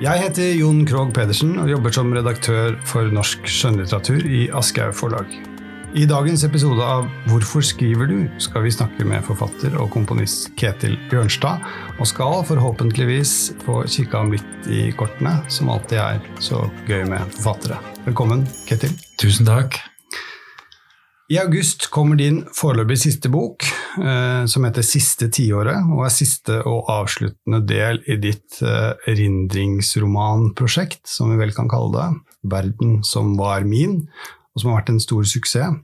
Jeg heter Jon Krogh Pedersen og jobber som redaktør for norsk skjønnlitteratur i Aschehoug Forlag. I dagens episode av Hvorfor skriver du? skal vi snakke med forfatter og komponist Ketil Bjørnstad, og skal forhåpentligvis få kikka ham litt i kortene, som alltid er så gøy med forfattere. Velkommen, Ketil. Tusen takk. I august kommer din foreløpig siste bok, som heter Siste tiåret, og er siste og avsluttende del i ditt eh, erindringsromanprosjekt, som vi vel kan kalle det, Verden som var min, og som har vært en stor suksess.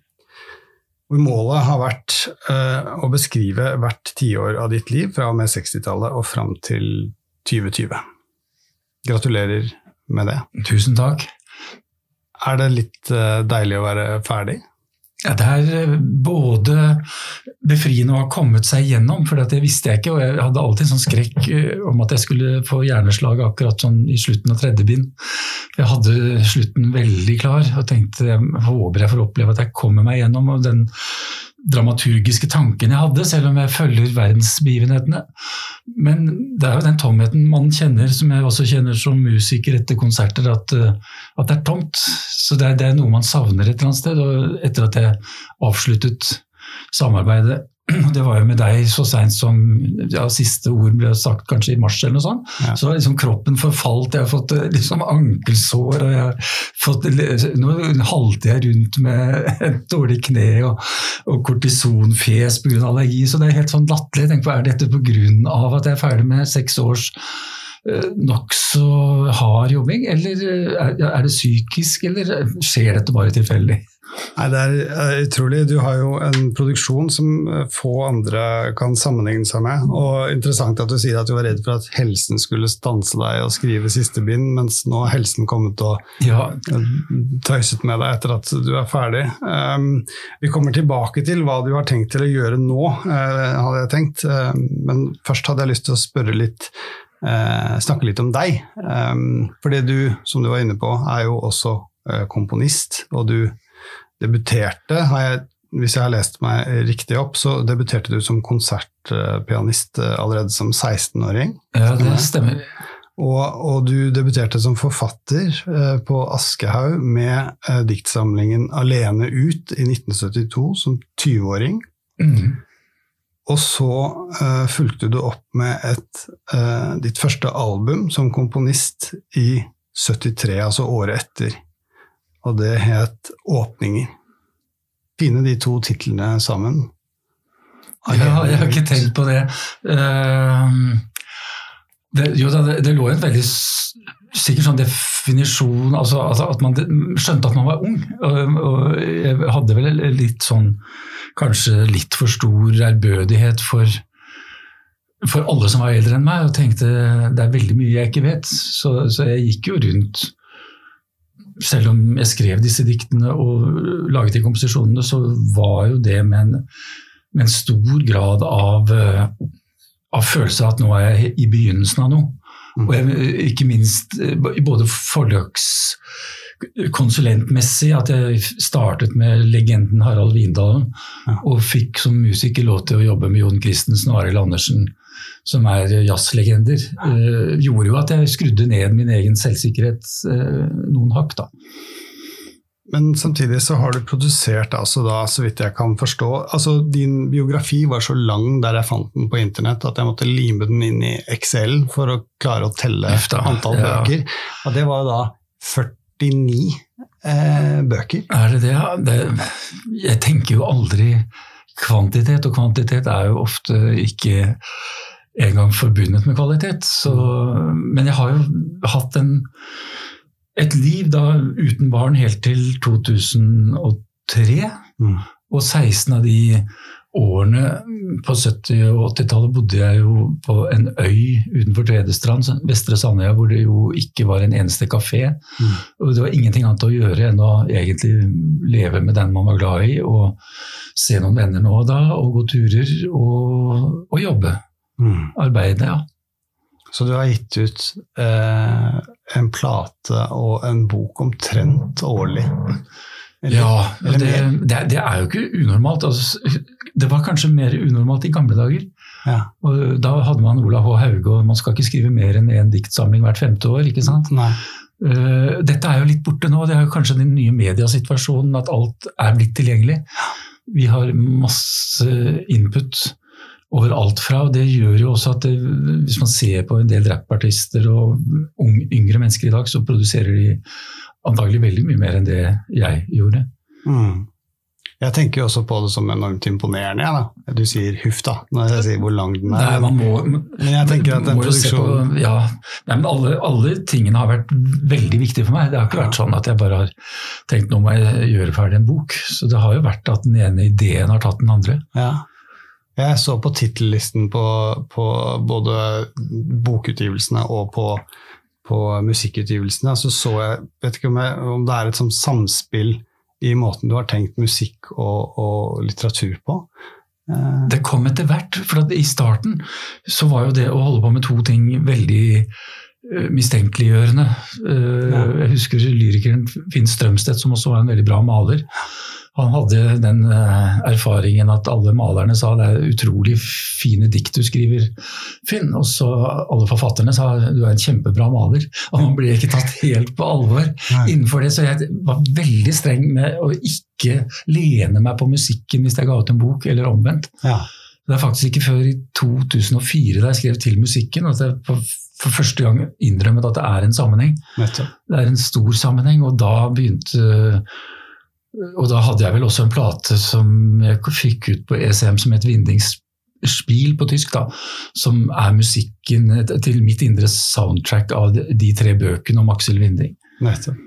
Hvor målet har vært eh, å beskrive hvert tiår av ditt liv, fra og med 60-tallet og fram til 2020. Gratulerer med det. Tusen takk. Er det litt eh, deilig å være ferdig? Ja, det er eh, både befriende å ha kommet seg gjennom, for det visste jeg ikke. Og jeg hadde alltid en sånn skrekk eh, om at jeg skulle få hjerneslag akkurat sånn i slutten av tredje bind. Jeg hadde slutten veldig klar og tenkte jeg håper jeg får oppleve at jeg kommer meg gjennom. og den dramaturgiske tanken jeg hadde, selv om jeg følger verdensbegivenhetene. Men det er jo den tomheten man kjenner, som jeg også kjenner som musiker etter konserter, at, eh, at det er tomt. Så det er, det er, noe man savner et eller annet sted. Og etter at jeg avsluttet samarbeidet det var jo med deg så seint som ja, siste ord ble sagt kanskje i mars, eller noe sånt. Ja. Så har liksom kroppen forfalt. Jeg har fått eh, liksom ankelsår, og jeg har fått, nå halter jeg rundt med et dårlig kne og, og kortisonfjes pga. allergi. Så det er helt sånn latterlig. Tenk på, Er dette pga. at jeg er ferdig med seks års uh, nokså hard jobbing, eller er, er det psykisk, eller skjer dette bare tilfeldig? Nei, Det er utrolig. Du har jo en produksjon som eh, få andre kan sammenligne seg med. Og Interessant at du sier at du var redd for at helsen skulle stanse deg og skrive siste bind, mens nå har helsen kommet og ja. tøyset med deg etter at du er ferdig. Um, vi kommer tilbake til hva du har tenkt til å gjøre nå, uh, hadde jeg tenkt. Uh, men først hadde jeg lyst til å spørre litt uh, snakke litt om deg. Um, fordi du, som du var inne på, er jo også komponist. og du debuterte, jeg, hvis jeg har lest meg riktig opp, så debuterte du som konsertpianist eh, allerede som 16-åring. Ja, det stemmer. Og, og, du debuterte som forfatter eh, på Aschehoug med eh, diktsamlingen 'Alene ut' i 1972 som 20-åring. Mm. Og så eh, fulgte du opp med et, ditt første album som komponist i 73, altså året etter og det het Åpninger. Fine de to titlene sammen. Ja, jeg har ikke tenkt på det. Uh, det jo da, det, det, lå en veldig sikkert sånn definisjon altså, altså, At man skjønte at man var ung. Og, og jeg hadde vel litt sånn Kanskje litt for stor ærbødighet for for alle som var eldre enn meg, og tenkte det er veldig mye jeg ikke vet. Så, så jeg gikk jo rundt selv om jeg skrev disse diktene og laget de komposisjonene, så var jo det med en, med en stor grad av, eh, av, følelse av at nå er jeg i begynnelsen av noe. Mm. Og jeg, ikke minst eh, både forlagskonsulentmessig, at jeg startet med legenden Harald Vindalen, og fikk som musiker lov til å jobbe med Jon Christensen og Arild Andersen som er jazzlegender, eh, gjorde jo at jeg skrudde ned min egen selvsikkerhet eh, noen hakk. da. Men samtidig så har du produsert, altså da, så vidt jeg kan forstå altså Din biografi var så lang der jeg fant den på internett at jeg måtte lime den inn i Excel for å klare å telle Efter, antall ja. bøker. Og det var da 49 eh, bøker. Er det det? Ja? Det, jeg tenker jo aldri kvantitet, og kvantitet er jo ofte ikke engang forbundet med kvalitet. Så, men jeg har jo hatt en, et liv da uten barn helt til 2003. Mm. Og 16 av de årene på 70- og 80-tallet bodde jeg jo på en øy utenfor Tvedestrand, Vestre Sandøya, hvor det jo ikke var en eneste kafé. Mm. Og det var ingenting annet å gjøre enn å egentlig leve med den man var glad i, og se noen venner nå og da, og gå turer og, og jobbe mm. Arbeide, ja. Så du har gitt ut eh, en plate og en bok omtrent årlig? Eller, ja, eller det, det, det, er jo ikke unormalt. Altså, det var kanskje mer unormalt i gamle dager. Ja. Og da hadde man Olav H. Hauge, og man skal ikke skrive mer enn én diktsamling hvert femte år. ikke sant? Nei. Uh, dette er jo litt borte nå. Det er jo kanskje den nye mediasituasjonen, at alt er blitt tilgjengelig. Vi har masse input overalt fra, og det gjør jo også at det, hvis man ser på en del rappartister og unge, yngre mennesker i dag, så produserer de antagelig veldig mye mer enn det jeg gjorde. Mm. Jeg tenker jo også på det som enormt imponerende. Ja, da. Du sier huff, da, når jeg sier hvor lang den er. Nei, man må, men jeg tenker at den produksjonen på, ja, nei, men alle, alle, tingene har vært veldig viktige for meg. Det har ikke vært sånn at jeg bare har tenkt nå må jeg gjøre ferdig en bok. Så det har jo vært at den ene ideen har tatt den andre. Ja. Jeg så på tittellisten på, på, både bokutgivelsene og på, på musikkutgivelsene. Så så jeg vet ikke om, jeg, om det er et sånt samspill i måten du har tenkt musikk og, og litteratur på. Eh, det kom etter hvert. for I starten så var jo det å holde på med to ting veldig mistenkeliggjørende. Uh, ja. Jeg husker lyrikeren Finn Strømstedt, som også var en veldig bra maler. Han hadde den uh, erfaringen at alle malerne sa det er utrolig fine dikt du skriver, Finn. Og så alle forfatterne sa du er en kjempebra maler. Og man ble ikke tatt helt på alvor Nei. innenfor det. Så jeg var veldig streng med å ikke lene meg på musikken hvis jeg ga ut en bok, eller omvendt. Ja. Det er faktisk ikke før i 2004 da jeg skrev til musikken at jeg for første gang innrømmet at det er en sammenheng. Nettopp. Det er en stor sammenheng, og da begynte og da hadde jeg vel også en plate som jeg fikk ut på ECM som het Vindingsspiel på tysk, da, som er musikken til mitt indre soundtrack av de tre bøkene om Aksel Winding. Nettopp.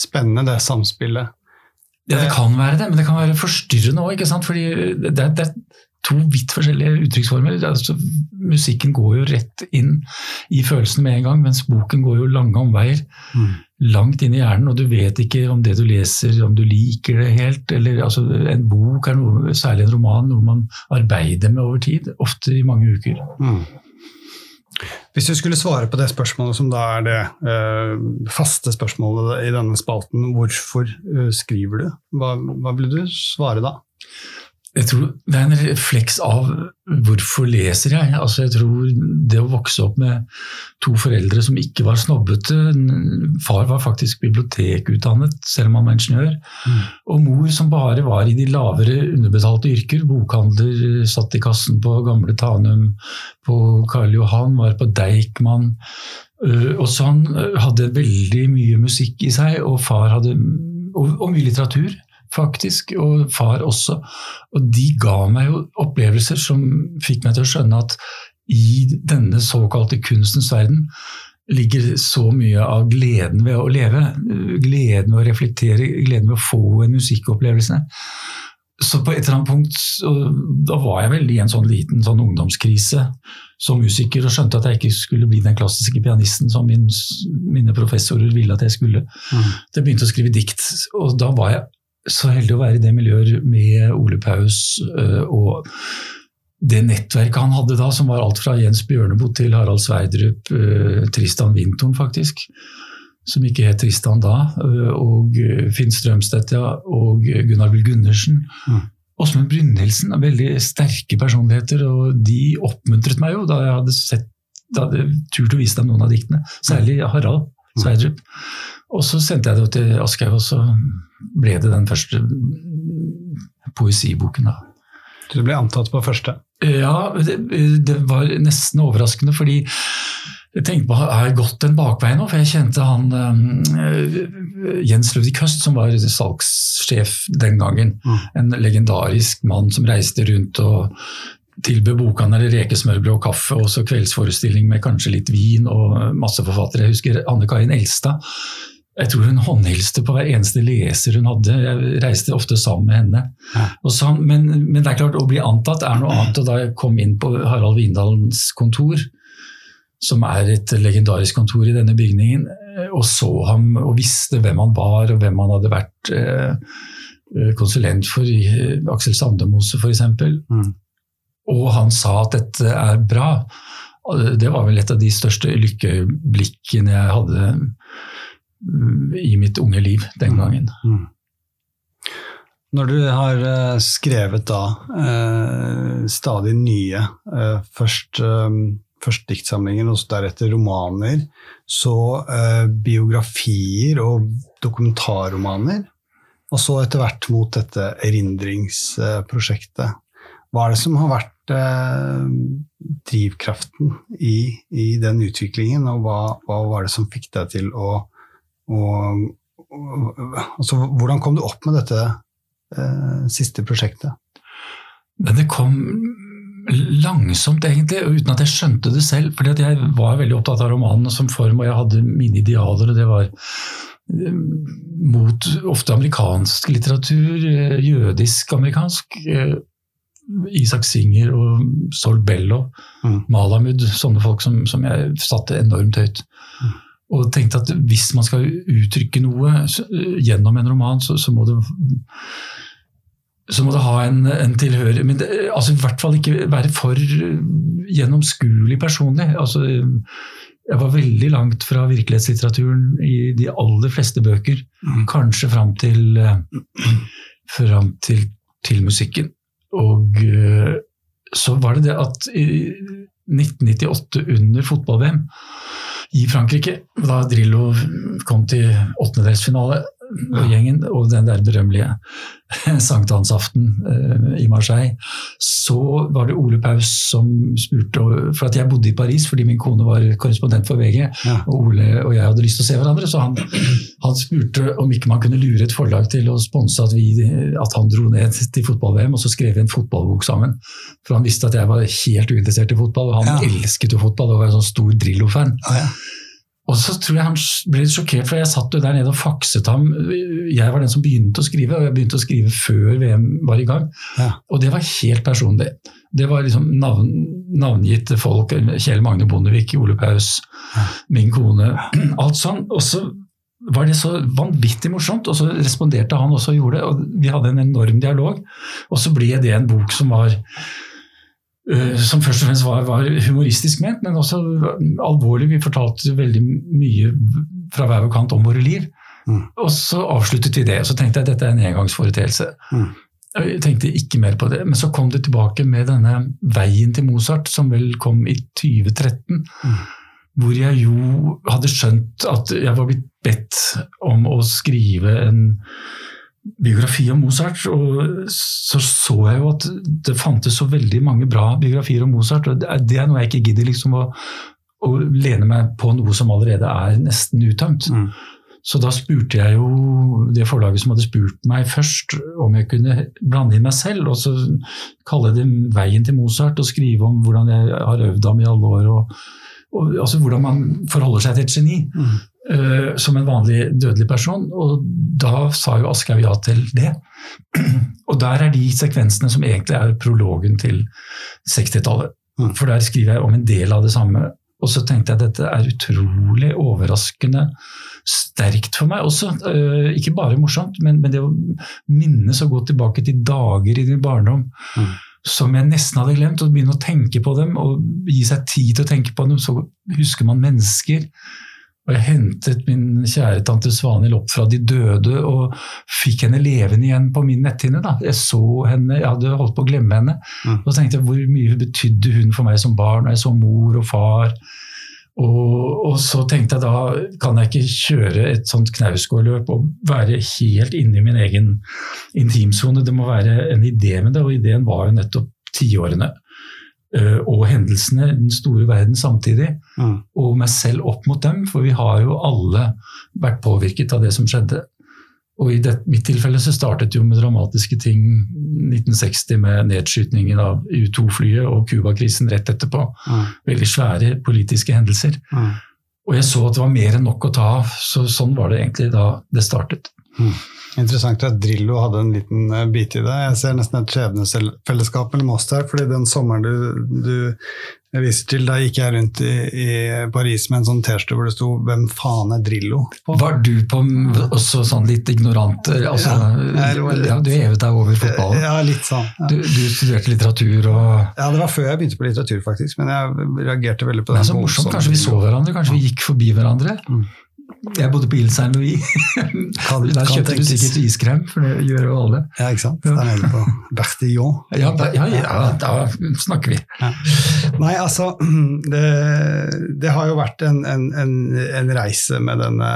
Spennende det samspillet. Ja, det kan være det, men det kan være forstyrrende òg. Fordi det, det, to vidt forskjellige uttrykksformer. Altså, musikken går jo rett inn i følelsene med en gang, mens boken går jo lange omveier. Mm langt inn i hjernen, og du vet ikke om det du leser, om du liker det helt. eller altså, En bok, er noe, særlig en roman, noe man arbeider med over tid. Ofte i mange uker. Mm. Hvis du skulle svare på det spørsmålet som da er det eh, faste spørsmålet i denne spalten, hvorfor eh, skriver du? Hva, hva vil du svare da? Jeg tror Det er en refleks av hvorfor leser jeg. Altså jeg tror Det å vokse opp med to foreldre som ikke var snobbete Far var faktisk bibliotekutdannet, selv om han var ingeniør. Mm. Og mor som bare var i de lavere underbetalte yrker. Bokhandler, satt i kassen på gamle Tanum, på Karl Johan, var på Deichman. Øh, og så han øh, hadde veldig mye musikk i seg, og far hadde og, og mye litteratur faktisk, og far også. Og de ga meg jo opplevelser som fikk meg til å skjønne at i denne såkalte kunstens verden ligger så mye av gleden ved å leve. Gleden ved å reflektere, gleden ved å få en musikkopplevelse. Så på et eller annet punkt da var jeg vel i en sånn liten sånn ungdomskrise som musiker og skjønte at jeg ikke skulle bli den klassiske pianisten som min, mine professorer ville at jeg skulle. Mm. Jeg begynte å skrive dikt, og da var jeg så heldig å være i det miljøet med Ole Paus øh, og det nettverket han hadde da, som var alt fra Jens Bjørneboe til Harald Sverdrup, øh, Tristan Vintorn faktisk, som ikke het Tristan da, øh, og Finn Strømstedt ja, og Gunnar Bill Gundersen. Mm. Åsmund Brynildsen er veldig sterke personligheter, og de oppmuntret meg jo da jeg hadde sett da hadde turt å vise dem noen av diktene, særlig Harald Sverdrup. Og så sendte jeg det til Aschehoug, og så ble det den første poesiboken. da. Du ble antatt på første? Ja, det, det var nesten overraskende, fordi jeg tenkte på har jeg gått den bakveien nå? For jeg kjente han uh, Jens Ludvig Høst, som var salgssjef den gangen. Mm. En legendarisk mann som reiste rundt og tilbød bokhandlere rekesmørbrød og kaffe, og så kveldsforestilling med kanskje litt vin og masse forfattere. Jeg husker Anne Karin Elstad jeg tror hun håndhilste på hver eneste leser hun hadde. Jeg reiste ofte sammen med henne. Så, men, men, det er klart, å bli antatt er noe annet. Og da jeg kom inn på Harald Vindalens kontor, som er et legendarisk kontor i denne bygningen, eh, og så ham og visste hvem han var, og hvem han hadde vært eh, konsulent for i eh, Aksel Sandemose f.eks., mm. Og han sa at dette er bra, det var vel et av de største lykkeblikkene jeg hadde i mitt unge liv den mm. gangen. Mm. Når du har uh, skrevet da uh, stadig nye, uh, først, først, diktsamlinger og deretter romaner, så biografier og dokumentarromaner, og så etter hvert mot dette erindringsprosjektet. Hva er det som har vært drivkraften i, i, den utviklingen, og hva, hva, var det som fikk deg til å, å altså, Hvordan kom du opp med dette eh, siste prosjektet? Det kom langsomt, egentlig, uten at jeg skjønte det selv. fordi jeg var veldig opptatt av romanen som form, og jeg hadde mine idealer. og det var eh, mot ofte amerikansk litteratur, eh, jødisk-amerikansk. Eh, Isak Singer og Sol Bello, mm. Malamud, sånne folk som, som, jeg satte enormt høyt. Mm. Og tenkte at hvis man skal uttrykke noe gjennom en roman, så, så må det så må det ha en, en tilhører Men det, altså, i hvert fall ikke være for gjennomskuelig personlig. Altså, jeg var veldig langt fra virkelighetslitteraturen i de aller fleste bøker. Mm. Kanskje fram til, fram til, til musikken. Og så var det det at i 1998, under fotball-VM i Frankrike, da Drillo kom til åttendedelsfinale, og gjengen, og den der berømmelige sankthansaften uh, i Marseille, så var det Ole Paus som spurte For at jeg bodde i Paris fordi min kone var korrespondent for VG, ja. og Ole og jeg hadde lyst til å se hverandre, så han, han spurte om ikke man kunne lure et forlag til å sponse at, at han dro ned til fotball-VM, og så skrev vi en fotballbok sammen. For han visste at jeg var helt uinteressert i fotball, og han ja. elsket jo fotball og var en sånn stor Drillo-fan. Ja, og så tror jeg han ble litt sjokkert, for jeg satt jo der nede og fakset ham. Jeg var den som begynte å skrive, og jeg begynte å skrive før VM var i gang. Ja. Og det var helt personlig. Det var liksom navn, navngitte folk. Kjell Magne Bondevik, Ole Paus, ja. min kone. Alt sånn. Og så var det så vanvittig morsomt, og så responderte han også og gjorde det. Og vi hadde en enorm dialog. Og så ble det en bok som var som først og fremst var, var, humoristisk ment, men også alvorlig. Vi fortalte veldig mye fra hver vår kant om våre liv. Mm. Og så avsluttet vi det. og Så tenkte jeg at dette er en engangsforeteelse. Mm. Jeg tenkte ikke mer på det. Men så kom det tilbake med denne Veien til Mozart, som vel kom i 2013. Mm. Hvor jeg jo hadde skjønt at jeg var blitt bedt om å skrive en biografi om Mozart, og så så jeg jo at det fantes så veldig mange bra biografier om Mozart. og Det er noe jeg ikke gidder liksom å, å lene meg på noe som allerede er nesten uttømt. Mm. Så da spurte jeg jo det forlaget som hadde spurt meg først om jeg kunne blande inn meg selv, og så kalle det 'Veien til Mozart' og skrive om hvordan jeg har øvd ham i alle år. og, og altså Hvordan man forholder seg til et geni. Mm. Uh, som en vanlig dødelig person, og da sa jo Aschehoug ja til det. Og der er de sekvensene som egentlig er prologen til 60-tallet. Mm. For der skriver jeg om en del av det samme. Og så tenkte jeg at dette er utrolig overraskende sterkt for meg også. Uh, ikke bare morsomt, men, men, det å minnes og gå tilbake til dager i din barndom. Mm. Som jeg nesten hadde glemt, og begynne å tenke på dem og gi seg tid til å tenke på dem. Så husker man mennesker og jeg hentet min kjære tante Svanhild opp fra de døde og fikk henne levende igjen på min netthinne. Da. Jeg så henne, jeg hadde holdt på å glemme henne. Mm. Og så tenkte jeg hvor mye betydde hun for meg som barn, og jeg så mor og far. Og, og, så tenkte jeg da kan jeg ikke kjøre et sånt knausgårdløp og være helt inne i min egen intimsone. Det må være en idé med det, og ideen var jo nettopp tiårene. Eh, og hendelsene i den store verden samtidig, mm. og meg selv opp mot dem. For vi har jo alle vært påvirket av det som skjedde. Og i det, mitt tilfelle så startet jo med dramatiske ting 1960 med nedskytningen av U2-flyet og Cuba-krisen rett etterpå. Mm. Veldig svære politiske hendelser. Mm. Og jeg så at det var mer enn nok å ta av, så sånn var det egentlig da det startet. Interessant at Drillo hadde en liten eh, bit i det. Jeg ser nesten et skjebnefellesskap mellom oss der. fordi den sommeren du, du viser til, da gikk jeg rundt i, i Paris med en sånn T-skjorte hvor det sto 'Hvem faen er Drillo?' På. Var du på også sånn litt ignorant? Altså, ja, ja, du hevet deg over fotballen? Ja, litt sånn. Ja. Du, du, studerte litteratur og Ja, det var før jeg begynte på litteratur, faktisk. Men jeg reagerte veldig på det. Det er så morsomt. Kanskje vi så hverandre? Kanskje vi gikk forbi hverandre? Mm. Jeg bodde på Ilsheim Saint-Louis. Kan- Der kjøpte du sikkert iskrem, for det gjør jo alle. Ja, ikke sant? Der nede på Bertillon. Ja, ja, ja, da snakker vi. Nei, altså det, det har jo vært en, en, en, en reise med denne,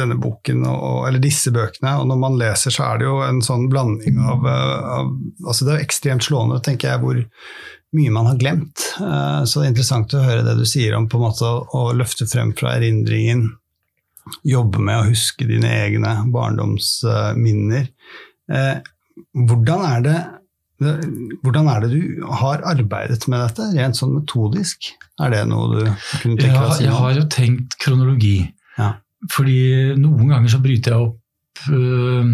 denne boken, og, eller disse bøkene. Og når man leser, så er det jo en sånn blanding av, eh, av altså Det er ekstremt slående, tenker jeg, hvor mye man har glemt. Eh, Så det er interessant å høre det du sier om på en måte å løfte frem fra erindringen. Jobbe med å huske dine egne barndomsminner. Eh, Hvordan er det hvordan er det du har arbeidet med dette, rent sånn metodisk? Er det noe du kunne tenke deg å si? jeg har jo tenkt kronologi. Ja. Fordi noen ganger så bryter jeg opp øh,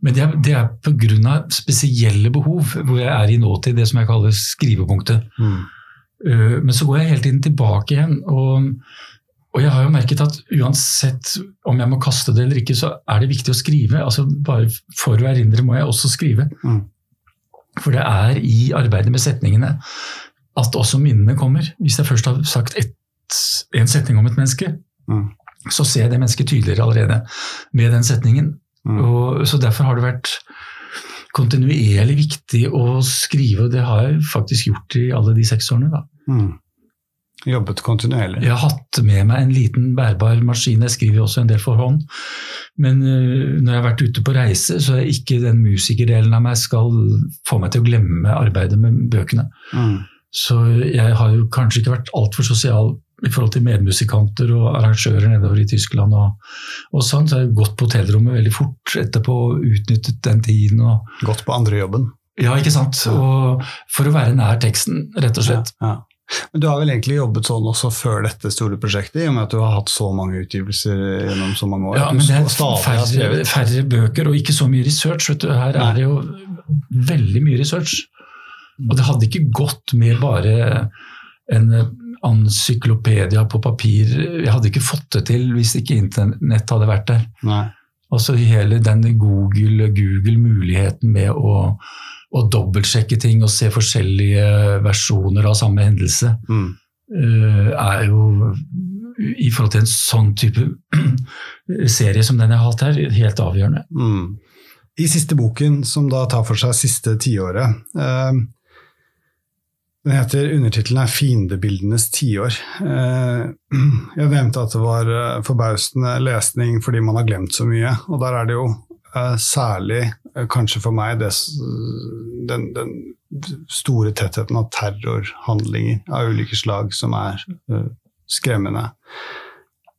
Men det er, det er pga. spesielle behov, hvor jeg er i nåtid, det som jeg kaller skrivepunktet. Mm. Øh, men så går jeg hele tiden tilbake igjen. Og, og jeg har jo merket at uansett om jeg må kaste det eller ikke, så er det viktig å skrive. Altså Bare for å erindre må jeg også skrive. Mm. For det er i arbeidet med setningene at også minnene kommer. Hvis jeg først har sagt ett, en setning om et menneske, Mm. så ser jeg det mennesket tydeligere allerede med den setningen. Mm. Og, så derfor har det vært kontinuerlig viktig å skrive, og det har jeg faktisk gjort i alle de seks årene. da. Jobbet kontinuerlig. Jeg har hatt med meg en liten bærbar maskin, jeg skriver også en del for hånd. Men øh, når jeg har vært ute på reise, så er ikke den musikerdelen av meg skal få meg til å glemme arbeidet med bøkene. Mm. Så jeg har jo kanskje ikke vært altfor sosial i forhold til medmusikanter og arrangører nedover i Tyskland. Og, og sånn, så har jeg gått på hotellrommet veldig fort etterpå og utnyttet den tiden. Og, Gått på andre jobben. ja, ikke sant? Og for å være nær teksten, rett og slett. Ja, Ja. Men du har vel egentlig jobbet sånn også før dette store prosjektet, i og med at du har hatt så mange utgivelser gjennom så mange år? Ja, men det er færre, færre bøker og ikke så mye research. vet du. Her er det jo veldig mye research. Og det hadde ikke gått med bare en encyclopedia på papir. Jeg hadde ikke fått det til hvis ikke internett hadde vært der. Nei. Altså hele den Google- Google-muligheten med å, å dobbeltsjekke ting og se forskjellige versjoner av samme hendelse, Mm. eh, er jo i forhold til en sånn type serie som den jeg har hatt her, helt avgjørende. Mm. I siste boken, som da tar for seg siste tiåret eh, Den heter, Undertittelen er 'Fiendebildenes tiår'. Eh, jeg nevnte at det var eh, forbausende lesning fordi man har glemt så mye. Og der er det jo særlig, eh, kanskje for meg, det, den, den store tettheten av terrorhandlinger av ulike slag som er eh, skremmende.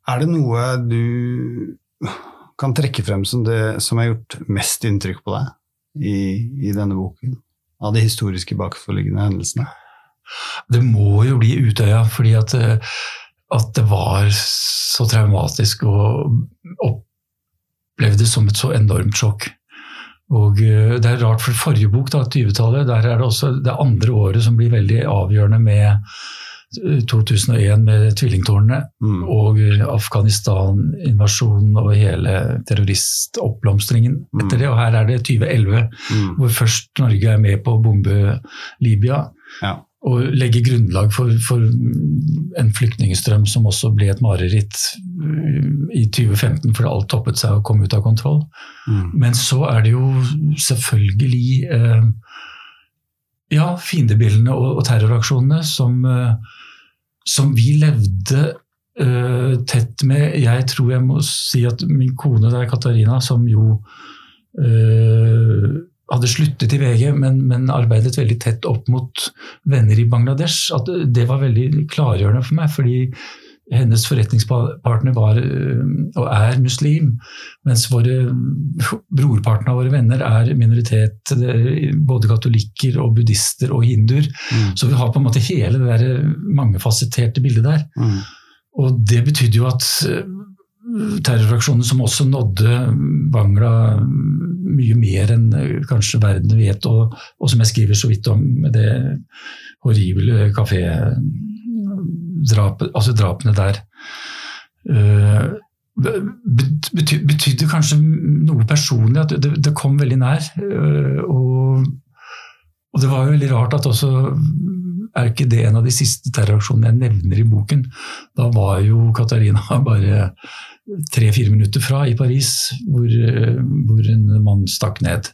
Er det noe du kan trekke frem som det som har gjort mest inntrykk på deg i, i denne boken? Av de historiske bakenforliggende hendelsene? Det må jo bli Utøya, fordi at, eh, at det var så traumatisk og opplevdes som et så enormt sjokk. Og eh, Det er rart, for forrige bok, da, 20-tallet, der er det også det andre året som blir veldig avgjørende med eh, 2001 med tvillingtårnene Mm. og eh, Afghanistan-invasjonen og hele terroristoppblomstringen Mm. etter det. Og her er det 2011, Mm. hvor først Norge er med på å bombe Libya Ja. Og legge grunnlag for, for en flyktningstrøm som også ble et mareritt uh, i 2015, fordi alt toppet seg og kom ut av kontroll. Mm. Men så er det jo selvfølgelig eh, ja, fiendebildene og, og terroraksjonene som, eh, som vi levde eh, tett med. Jeg tror jeg må si at min kone der, Katarina, som jo eh, hadde sluttet i VG, men, men arbeidet veldig tett opp mot venner i Bangladesh, at det var veldig klargjørende for meg. fordi hennes forretningspartner var øh, og er muslim, mens våre brorparten av våre venner er minoritet, er både katolikker og buddhister og hinduer. Mm. Så vi har på en måte hele det der mangefasetterte bildet der. Mm. Og det betydde jo at terroraksjonen som også nådde Bangla mye mer enn øh, kanskje verden vet, og, og som jeg skriver så vidt om med det horrible kafédrapet, altså drapene der, øh, betydde kanskje noe personlig, at det, det kom veldig nær. øh, og, og det var jo veldig rart at også er ikke det en av de siste terroraksjonene jeg nevner i boken. Da var jo Katarina bare tre-fire minutter fra, i Paris, hvor, hvor en mann stakk ned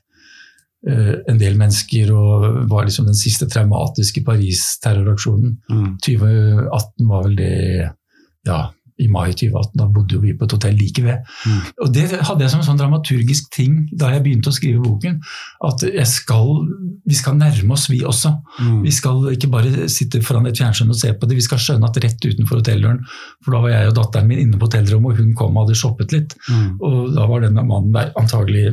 en del mennesker og var liksom den siste traumatiske Paris-terroraksjonen. Mm. 2018 var vel det ja, i mai 2018. Da bodde jo vi på et hotell like ved. Mm. Og Det hadde jeg som en sånn dramaturgisk ting da jeg begynte å skrive boken. At skal, vi skal nærme oss, vi også. Mm. Vi skal ikke bare sitte foran et fjernsyn og se på det, vi skal skjønne at rett utenfor hotelldøren For da var jeg og datteren min inne på hotellrommet, og hun kom og hadde shoppet litt. Mm. Og da var denne mannen der antagelig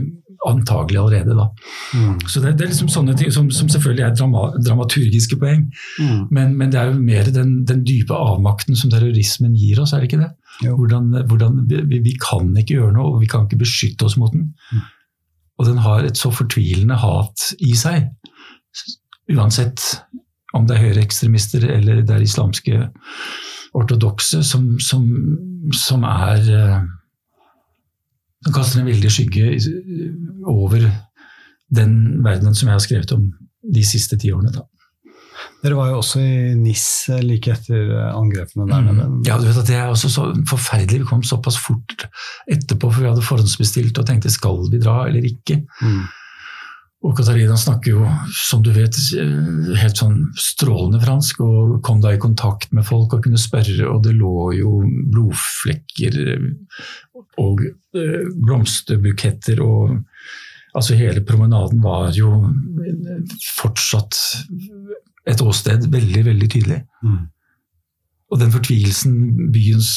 antagelig allerede. da. Mm. Så det, det, er liksom sånne ting som, som selvfølgelig er drama, dramaturgiske poeng. Mm. Men, men, det er jo mer den, den, dype avmakten som terrorismen gir oss, er det ikke det? Hvordan, hvordan vi, vi, kan ikke gjøre noe, og vi kan ikke beskytte oss mot den. Mm. Og den har et så fortvilende hat i seg. Uansett om det er høyreekstremister eller det er islamske ortodokse som, som, som er eh, den kaster en veldig skygge over den verdenen som jeg har skrevet om de siste ti årene. Da. Dere var jo også i NIS like etter angrepene der nede. Mm. Ja, du vet at Det er også så forferdelig. Vi kom såpass fort etterpå, for vi hadde forhåndsbestilt og tenkte skal vi dra eller ikke. Mm. Og Katarina snakker jo, som du vet, helt sånn strålende fransk, og kom da i kontakt med folk og kunne spørre, og det lå jo blodflekker og eh, blomsterbuketter og Altså hele promenaden var jo fortsatt et åsted veldig, veldig tydelig. Mm. Og den fortvilelsen byens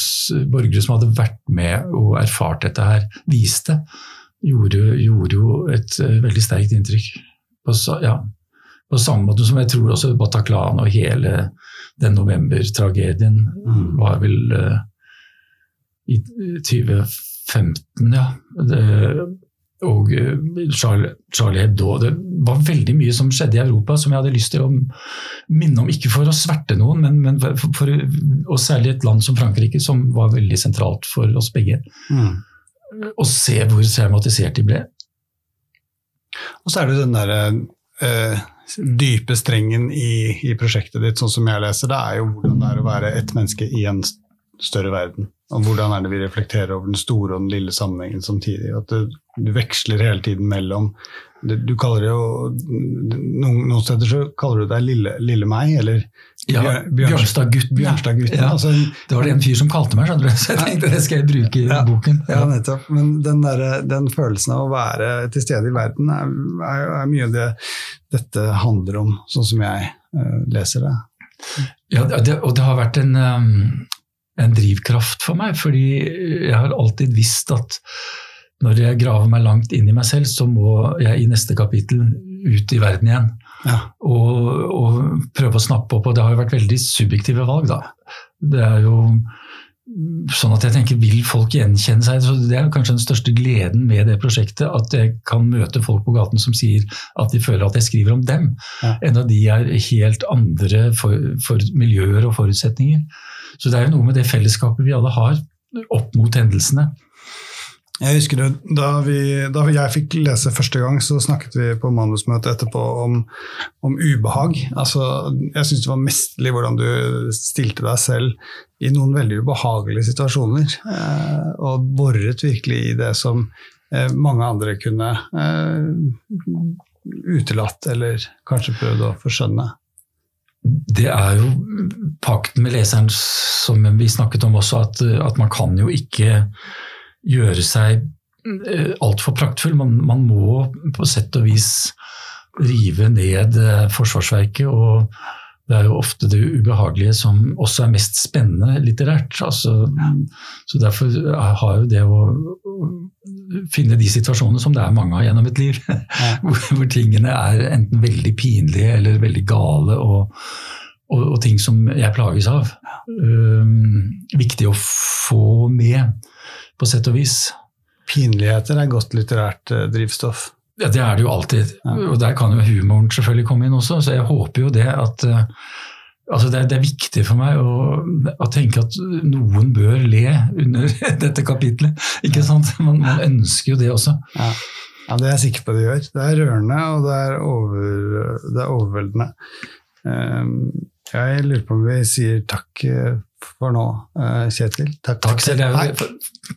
borgere som hadde vært med og erfart dette her, viste, gjorde, gjorde jo et uh, veldig sterkt inntrykk. På, ja, på, samme måte som jeg tror også Bataclan og hele den novembertragedien mm. var vel uh, i 2015, ja. Det, og eh, Charlie, Charlie Hebdo. Det var veldig mye som skjedde i Europa som jeg hadde lyst til å minne om. Ikke for å sverte noen, men, men for, for, og særlig et land som Frankrike, som var veldig sentralt for oss begge. Mm og se hvor traumatisert de ble. Og så er det den derre eh, dype strengen i, i, prosjektet ditt, sånn som jeg leser det, er jo hvordan det er å være ett menneske i en større verden. Og hvordan er det vi reflekterer over den store og den lille sammenhengen samtidig. At du, du veksler hele tiden mellom du kaller det jo Noen, noen steder så kaller du deg Lille, lille meg, eller ja, Bjørnstad-gutten. Bjørnstad ja, altså, det var det en fyr som kalte meg, skjønner du. Så jeg tenkte det skal jeg bruke i ja, boken. Ja. ja, nettopp. Men den, der, den, følelsen av å være til stede i verden er, er, er mye av det dette handler om, sånn som jeg uh, leser det. Ja, det, og det har vært en, um, en drivkraft for meg, fordi jeg har alltid visst at når jeg graver meg langt inn i meg selv, så må jeg i neste kapittel ut i verden igjen. Ja. Og, og, prøve å snappe opp. Og det har jo vært veldig subjektive valg, da. Det er jo sånn at jeg tenker, Vil folk gjenkjenne seg? Så det er kanskje den største gleden med det prosjektet. At jeg kan møte folk på gaten som sier at de føler at jeg skriver om dem. Ja. Enda de er helt andre for, for miljøer og forutsetninger. Så det er jo noe med det fellesskapet vi alle har opp mot hendelsene. Jeg husker det, da, vi, da, jeg fikk lese første gang, så snakket vi på manusmøtet etterpå om, om ubehag. Altså, jeg syns det var mesterlig hvordan du stilte deg selv i noen veldig ubehagelige situasjoner. Eh, og boret virkelig i det som eh, mange andre kunne eh, utelatt, eller kanskje prøvd å forskjønne. Det er jo pakten med leseren som vi snakket om også, at, at man kan jo ikke gjøre seg eh, altfor praktfull. Man, man, må på sett og vis rive ned eh, forsvarsverket. og det er jo ofte det ubehagelige som også er mest spennende litterært. Altså, så Derfor har jo det å finne de situasjonene som det er mange av gjennom et liv, hvor, hvor, tingene er enten veldig pinlige eller veldig gale, og, og, og ting som jeg plages av, um, viktig å få med på sett og vis. Pinligheter er godt litterært eh, drivstoff. Ja, Det er det jo alltid. Og der kan jo humoren selvfølgelig komme inn også. Så jeg håper jo det at uh, altså det, er, det, er, viktig for meg å, å, tenke at noen bør le under dette kapitlet. Ikke sant? Man, man ønsker jo det også. Ja. ja. det er jeg sikker på det gjør. Det er rørende, og det er, over, det er overveldende. Um, jeg lurer på om vi sier takk eh, for nå, eh, Kjetil. Takk, takk, Nei,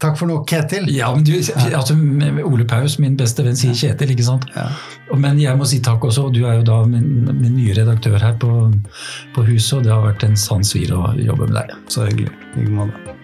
takk for nå, Ketil. Ja, men du, altså, Ole Paus, min beste venn, sier Kjetil, ikke sant? Ja. Men jeg må si takk også. Du er jo da min, min nye redaktør her på, på, huset, og det har vært en sann svir å jobbe med deg. Så hyggelig. I like måte.